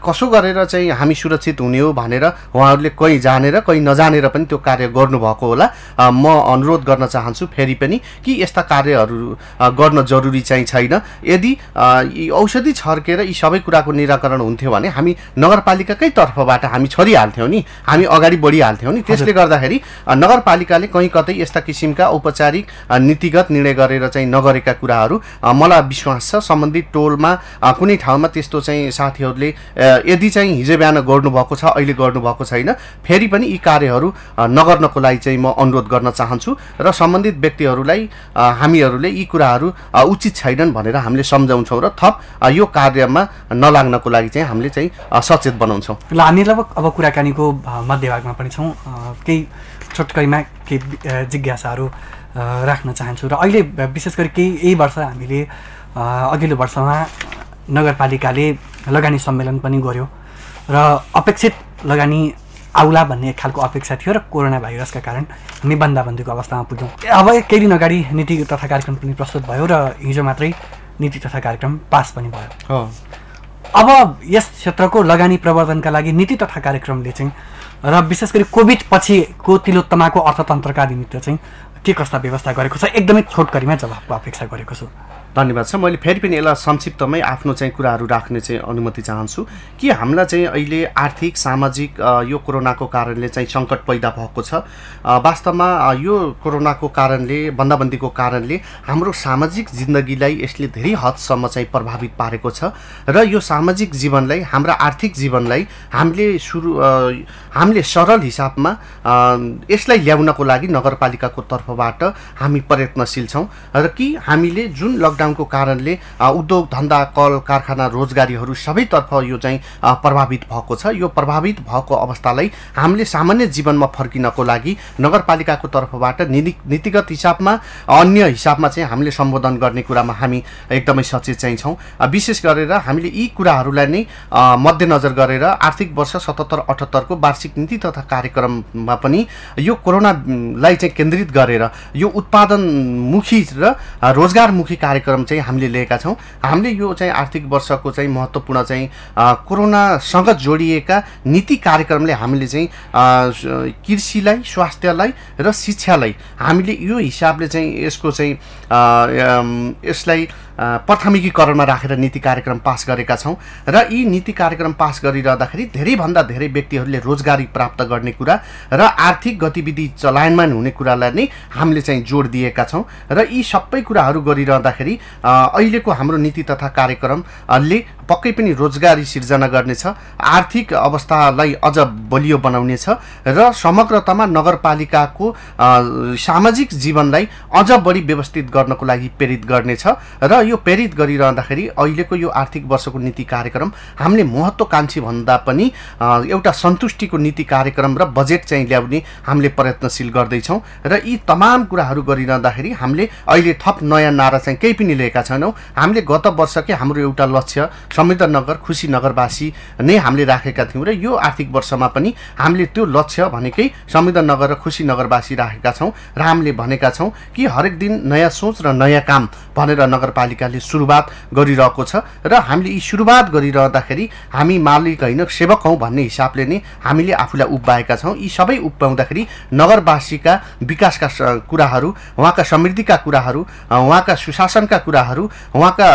कसो गरेर चाहिँ हामी सुरक्षित हुने हो भनेर उहाँहरूले कहीँ जानेर कहीँ नजानेर पनि त्यो कार्य गर्नुभएको होला। म अनुरोध गर्न चाहन्छु फेरि पनि कि यस्ता कार्यहरू गर्न जरुरी चाहिँ छैन। यदि यी औषधि छर्केर यी सबै कुराको निराकरण हुन्थ्यो भने हामी नगरपालिकाकै तर्फबाट हामी छरिहाल्थ्यौँ नि हामी अगाडि बढिहाल्थ्यौँ नि। त्यसले गर्दाखेरि नगरपालिकाले कहीँ कतै यस्ता किसिमका औपचारिक नीतिगत निर्णय गरेर चाहिँ नगरेका कुराहरू मलाई विश्वास छ सम्बन्धित टोलमा अ, कुनै ठाउँमा त्यस्तो चाहिँ साथीहरूले यदि चाहिँ हिजो बिहान गर्नुभएको छ अहिले गर्नुभएको छैन फेरि पनि यी कार्यहरू नगर्नको लागि चाहिँ म अनुरोध गर्न चाहन्छु र सम्बन्धित व्यक्तिहरूलाई हामीहरूले यी कुराहरू उचित छैनन् भनेर हामीले सम्झाउँछौँ र थप यो कार्यमा नलाग्नको लागि चाहिँ हामीले चाहिँ सचेत बनाउँछौँ। ल हामी लगभग अब कुराकानीको मध्यभागमा पनि छौँ। केही छोटकरीमा केही जिज्ञासाहरू राख्न चाहन्छु र अहिले विशेष गरी केही यही वर्ष हामीले अघिल्लो वर्षमा नगरपालिकाले लगानी सम्मेलन पनि गर्यो र अपेक्षित लगानी आउला भन्ने एक खालको अपेक्षा थियो र कोरोना भाइरसका कारण हामी बन्दाबन्दीको अवस्थामा पुग्यौँ। अब केही दिन अगाडि नीति तथा कार्यक्रम पनि प्रस्तुत भयो र हिजो मात्रै नीति तथा कार्यक्रम पास पनि भयो। अब यस क्षेत्रको लगानी प्रवर्धनका लागि नीति तथा कार्यक्रमले चाहिँ र विशेष गरी कोभिड पछिको तिलोत्तमाको अर्थतन्त्रका निमित्त चाहिँ के कस्ता व्यवस्था गरेको छ? एकदमै छोटकरीमा जवाफको अपेक्षा गरेको छु। धन्यवाद छ। मैले फेरि पनि यसलाई संक्षिप्तमै आफ्नो चाहिँ कुराहरू राख्ने चाहिँ अनुमति चाहन्छु कि हामीलाई चाहिँ अहिले आर्थिक सामाजिक यो कोरोनाको कारणले चाहिँ सङ्कट पैदा भएको छ। वास्तवमा यो कोरोनाको कारणले बन्दाबन्दीको कारणले हाम्रो सामाजिक जिन्दगीलाई यसले धेरै हदसम्म चाहिँ प्रभावित पारेको छ र यो सामाजिक जीवनलाई हाम्रा आर्थिक जीवनलाई हामीले सुरु हामीले सरल हिसाबमा यसलाई ल्याउनको लागि नगरपालिकाको तर्फबाट हामी प्रयत्नशील छौँ र कि हामीले जुन लकडाउन लकडाउनको कारणले उद्योग धन्दा कल कारखाना रोजगारीहरू सबैतर्फ यो चाहिँ प्रभावित भएको छ। यो प्रभावित भएको अवस्थालाई हामीले सामान्य जीवनमा फर्किनको लागि नगरपालिकाको तर्फबाट नीति नीतिगत हिसाबमा अन्य हिसाबमा चाहिँ हामीले सम्बोधन गर्ने कुरामा हामी एकदमै सचेत चाहिँ छौँ। विशेष गरेर हामीले यी कुराहरूलाई नै मध्यनजर गरेर आर्थिक वर्ष सतहत्तर अठहत्तरको वार्षिक नीति तथा कार्यक्रममा पनि यो कोरोनालाई चाहिँ केन्द्रित गरेर यो उत्पादनमुखी र रोजगारमुखी कार्यक्रम चाहिँ हामीले लिएका छौँ। हामीले यो चाहिँ आर्थिक वर्षको चाहिँ महत्त्वपूर्ण चाहिँ कोरोनासँग जोडिएका नीति कार्यक्रमले हामीले चाहिँ कृषिलाई स्वास्थ्यलाई र शिक्षालाई हामीले यो हिसाबले चाहिँ यसको चाहिँ यसलाई प्राथमिकीकरणमा राखेर नीति कार्यक्रम पास गरेका छौँ र यी नीति कार्यक्रम पास गरिरहँदाखेरि धेरैभन्दा धेरै व्यक्तिहरूले रोजगारी प्राप्त गर्ने कुरा र आर्थिक गतिविधि चलायमान हुने कुरालाई नै हामीले चाहिँ जोड दिएका छौँ र यी सबै कुराहरू गरिरहँदाखेरि अहिलेको हाम्रो नीति तथा कार्यक्रमले पक्कै पनि रोजगारी सिर्जना गर्नेछ आर्थिक अवस्थालाई अझ बलियो बनाउनेछ र समग्रतामा नगरपालिकाको सामाजिक जीवनलाई अझ बढी व्यवस्थित गर्नको लागि प्रेरित गर्नेछ र यो प्रेरित गरिरहँदाखेरि अहिलेको यो आर्थिक वर्षको नीति कार्यक्रम हामीले महत्त्वकाङ्क्षी भन्दा पनि एउटा सन्तुष्टिको नीति कार्यक्रम र बजेट चाहिँ ल्याउने हामीले प्रयत्नशील गर्दैछौँ र यी तमाम कुराहरू गरिरहँदाखेरि हामीले अहिले थप नयाँ नारा चाहिँ केही पनि लिएका छैनौँ। हामीले गत वर्षकै हाम्रो एउटा लक्ष्य संविधाननगर खुसी नगरवासी नै हामीले राखेका थियौँ र यो आर्थिक वर्षमा पनि हामीले त्यो लक्ष्य भनेकै संविधाननगर र खुसी नगरवासी राखेका छौँ र हामीले भनेका छौँ कि हरेक दिन नयाँ सोच र नयाँ काम भनेर नगरपालिकाले सुरुवात गरिरहेको छ र हामीले यी सुरुवात गरिरहँदाखेरि हामी मालिक होइन सेवक हौँ भन्ने हिसाबले नै हामीले आफूलाई उभ्याएका छौँ। यी सबै उभ्याउँदाखेरि नगरवासीका विकासका कुराहरू उहाँका समृद्धिका कुराहरू उहाँका सुशासनका कुराहरू उहाँका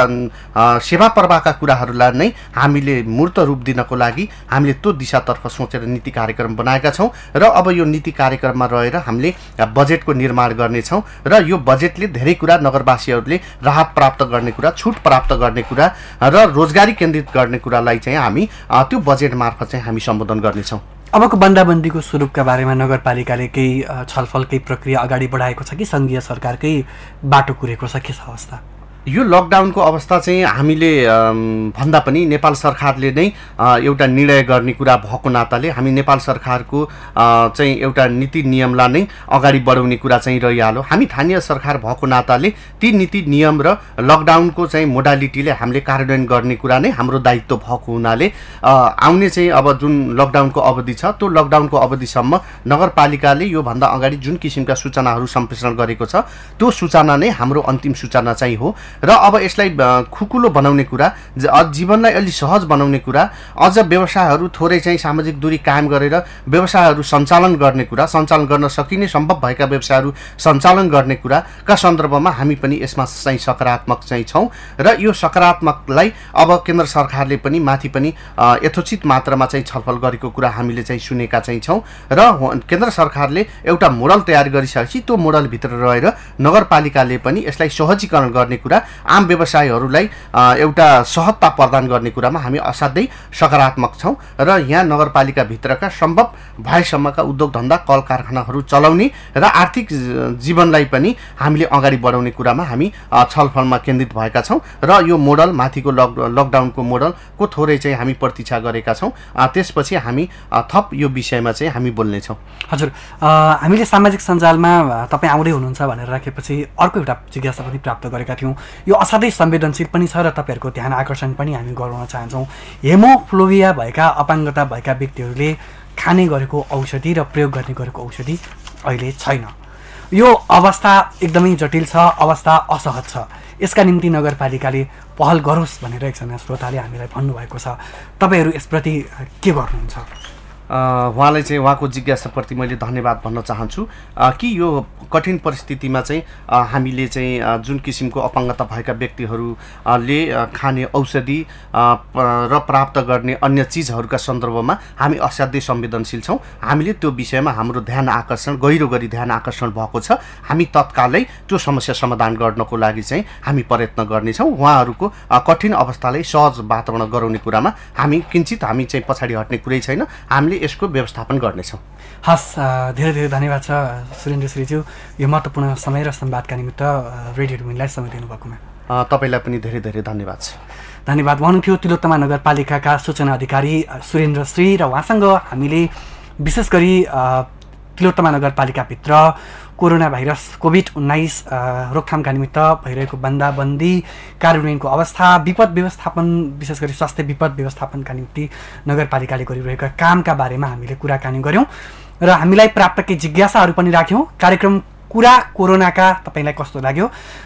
सेवा प्रवाहका कुराहरूलाई नै हामीले मूर्त रूप दिनको लागि हामीले त्यो दिशातर्फ सोचेर नीति कार्यक्रम बनाएका छौँ र अब यो नीति कार्यक्रममा रहेर हामीले बजेटको निर्माण गर्नेछौँ र यो बजेटले धेरै कुरा नगरवासीहरूले राहत प्राप्त गर्ने कुरा छुट प्राप्त गर्ने कुरा र रोजगारी केन्द्रित गर्ने कुरालाई चाहिँ हामी त्यो बजेट मार्फत चाहिँ हामी सम्बोधन गर्नेछौँ। अबको बन्दाबन्दीको स्वरूपका बारेमा नगरपालिकाले केही छलफल केही प्रक्रिया अगाडि बढाएको छ कि सङ्घीय सरकारकै बाटो कुरेको छ के छ अवस्था? यो लकडाउनको अवस्था चाहिँ हामीले भन्दा पनि नेपाल सरकारले नै एउटा निर्णय गर्ने कुरा भएको नाताले हामी नेपाल सरकारको चाहिँ एउटा नीति नियमलाई नै अगाडि बढाउने कुरा चाहिँ रहिहाल्यो। हामी स्थानीय सरकार भएको नाताले ती नीति नियम र लकडाउनको चाहिँ मोडालिटीले हामीले कार्यान्वयन गर्ने कुरा नै हाम्रो दायित्व भएको हुनाले आउने चाहिँ अब जुन लकडाउनको अवधि छ त्यो लकडाउनको अवधिसम्म नगरपालिकाले योभन्दा अगाडि जुन किसिमका सूचनाहरू सम्प्रेषण गरेको छ त्यो सूचना नै हाम्रो अन्तिम सूचना चाहिँ हो। र अब यसलाई खुकुलो बनाउने कुरा जीवनलाई अलि सहज बनाउने कुरा अझ व्यवसायहरू थोरै चाहिँ सामाजिक दूरी कायम गरेर व्यवसायहरू सञ्चालन गर्ने कुरा सञ्चालन गर्न सकिने सम्भव भएका व्यवसायहरू सञ्चालन गर्ने कुराका सन्दर्भमा हामी पनि यसमा चाहिँ सकारात्मक चाहिँ छौँ। र यो सकारात्मकलाई अब केन्द्र सरकारले पनि माथि पनि यथोचित मात्रामा चाहिँ छलफल गरेको कुरा हामीले चाहिँ सुनेका चाहिँ छौँ। र केन्द्र सरकारले एउटा मोडल तयार गरिसकेपछि त्यो मोडलभित्र रहेर नगरपालिकाले पनि यसलाई सहजीकरण गर्ने कुरा आम व्यवसायहरूलाई एउटा सहजता प्रदान गर्ने कुरामा हामी असाध्यै सकारात्मक छौँ र यहाँ नगरपालिकाभित्रका सम्भव भएसम्मका उद्योग धन्दा कल कारखानाहरू चलाउने र आर्थिक जीवनलाई पनि हामीले अगाडि बढाउने कुरामा हामी छलफलमा केन्द्रित भएका छौँ र यो मोडल माथिको लक लकडाउनको मोडलको थोरै चाहिँ हामी प्रतीक्षा गरेका छौँ। त्यसपछि हामी थप यो विषयमा चाहिँ हामी बोल्नेछौँ हजुर हामीले सामाजिक सञ्जालमा तपाईँ आउँदै हुनुहुन्छ भनेर राखेपछि अर्को एउटा जिज्ञासा पनि प्राप्त गरेका थियौँ। यो असाध्यै संवेदनशील पनि छ र तपाईँहरूको ध्यान आकर्षण पनि हामी गराउन चाहन्छौँ। हेमोफ्लोबिया भएका अपाङ्गता भएका व्यक्तिहरूले खाने गरेको औषधि र प्रयोग गर्ने गरेको औषधि अहिले छैन। यो अवस्था एकदमै जटिल छ अवस्था असहज छ। यसका निम्ति नगरपालिकाले पहल गरोस् भनेर एकजना श्रोताले हामीलाई भन्नुभएको छ। तपाईँहरू यसप्रति के गर्नुहुन्छ? उहाँलाई चाहिँ उहाँको जिज्ञासाप्रति मैले धन्यवाद भन्न चाहन्छु। कि यो कठिन परिस्थितिमा चाहिँ हामीले चाहिँ जुन किसिमको अपाङ्गता भएका व्यक्तिहरूले खाने औषधि र प्राप्त गर्ने अन्य चिजहरूका सन्दर्भमा हामी असाध्यै संवेदनशील छौँ। हामीले त्यो विषयमा हाम्रो ध्यान आकर्षण गहिरो गरी ध्यान आकर्षण भएको छ। हामी तत्कालै त्यो समस्या समाधान गर्नको लागि चाहिँ हामी प्रयत्न गर्नेछौँ। उहाँहरूको कठिन अवस्थालाई सहज वातावरण गराउने कुरामा हामी किञ्चित हामी चाहिँ पछाडि हट्ने कुरै छैन। हामीले यसको व्यवस्थापन गर्नेछौँ। हस् धेरै धेरै धन्यवाद छ सुरेन्द्र श्रीज्यू। यो महत्त्वपूर्ण समय र संवादका निमित्त रेडियो डुमिनलाई समय दिनुभएकोमा। तपाईँलाई पनि धेरै धेरै धन्यवाद छ। धन्यवाद भन्नुहुन्थ्यो तिलोत्तमा नगरपालिकाका सूचना अधिकारी सुरेन्द्र श्री र उहाँसँग हामीले विशेष गरी तिलोत्तमा नगरपालिकाभित्र कोरोना भाइरस कोभिड उन्नाइस रोकथामका निमित्त भइरहेको बन्दाबन्दी कार्यान्वयनको अवस्था विपद व्यवस्थापन विशेष गरी स्वास्थ्य विपद व्यवस्थापनका निम्ति नगरपालिकाले गरिरहेका कामका बारेमा हामीले कुराकानी गऱ्यौँ र हामीलाई प्राप्त केही जिज्ञासाहरू पनि राख्यौँ। कार्यक्रम कुरा कोरोनाका तपाईँलाई कस्तो लाग्यो?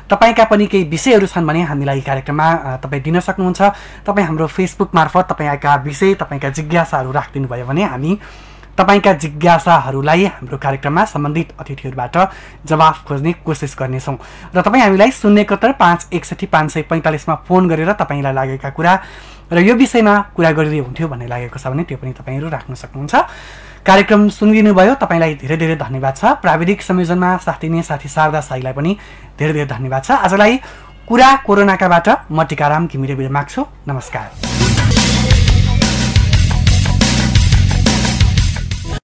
तपाईँका पनि केही विषयहरू छन् भने हामीलाई कार्यक्रममा तपाईँ दिन सक्नुहुन्छ। तपाईँ हाम्रो फेसबुक मार्फत तपाईँका विषय तपाईँका जिज्ञासाहरू राखिदिनु भयो भने हामी तपाईँका जिज्ञासाहरूलाई हाम्रो कार्यक्रममा सम्बन्धित अतिथिहरूबाट जवाफ खोज्ने कोसिस गर्नेछौँ। र तपाईँ हामीलाई शून्य एकहत्तर पाँच एकसठी पाँच सय पैँतालिसमा फोन गरेर तपाईँलाई लागेका कुरा र यो विषयमा कुरा गरिदिए हुन्थ्यो भन्ने लागेको छ भने त्यो पनि तपाईँहरू राख्न सक्नुहुन्छ। कार्यक्रम सुनिदिनु भयो तपाईँलाई धेरै धेरै धन्यवाद छ। प्राविधिक संयोजनमा साथ दिने साथी शारदा साईलाई पनि धेरै धेरै धन्यवाद छ। आजलाई कुरा कोरोनाकाबाट म टिकाराम घिमिरे बिर माग्छु। नमस्कार।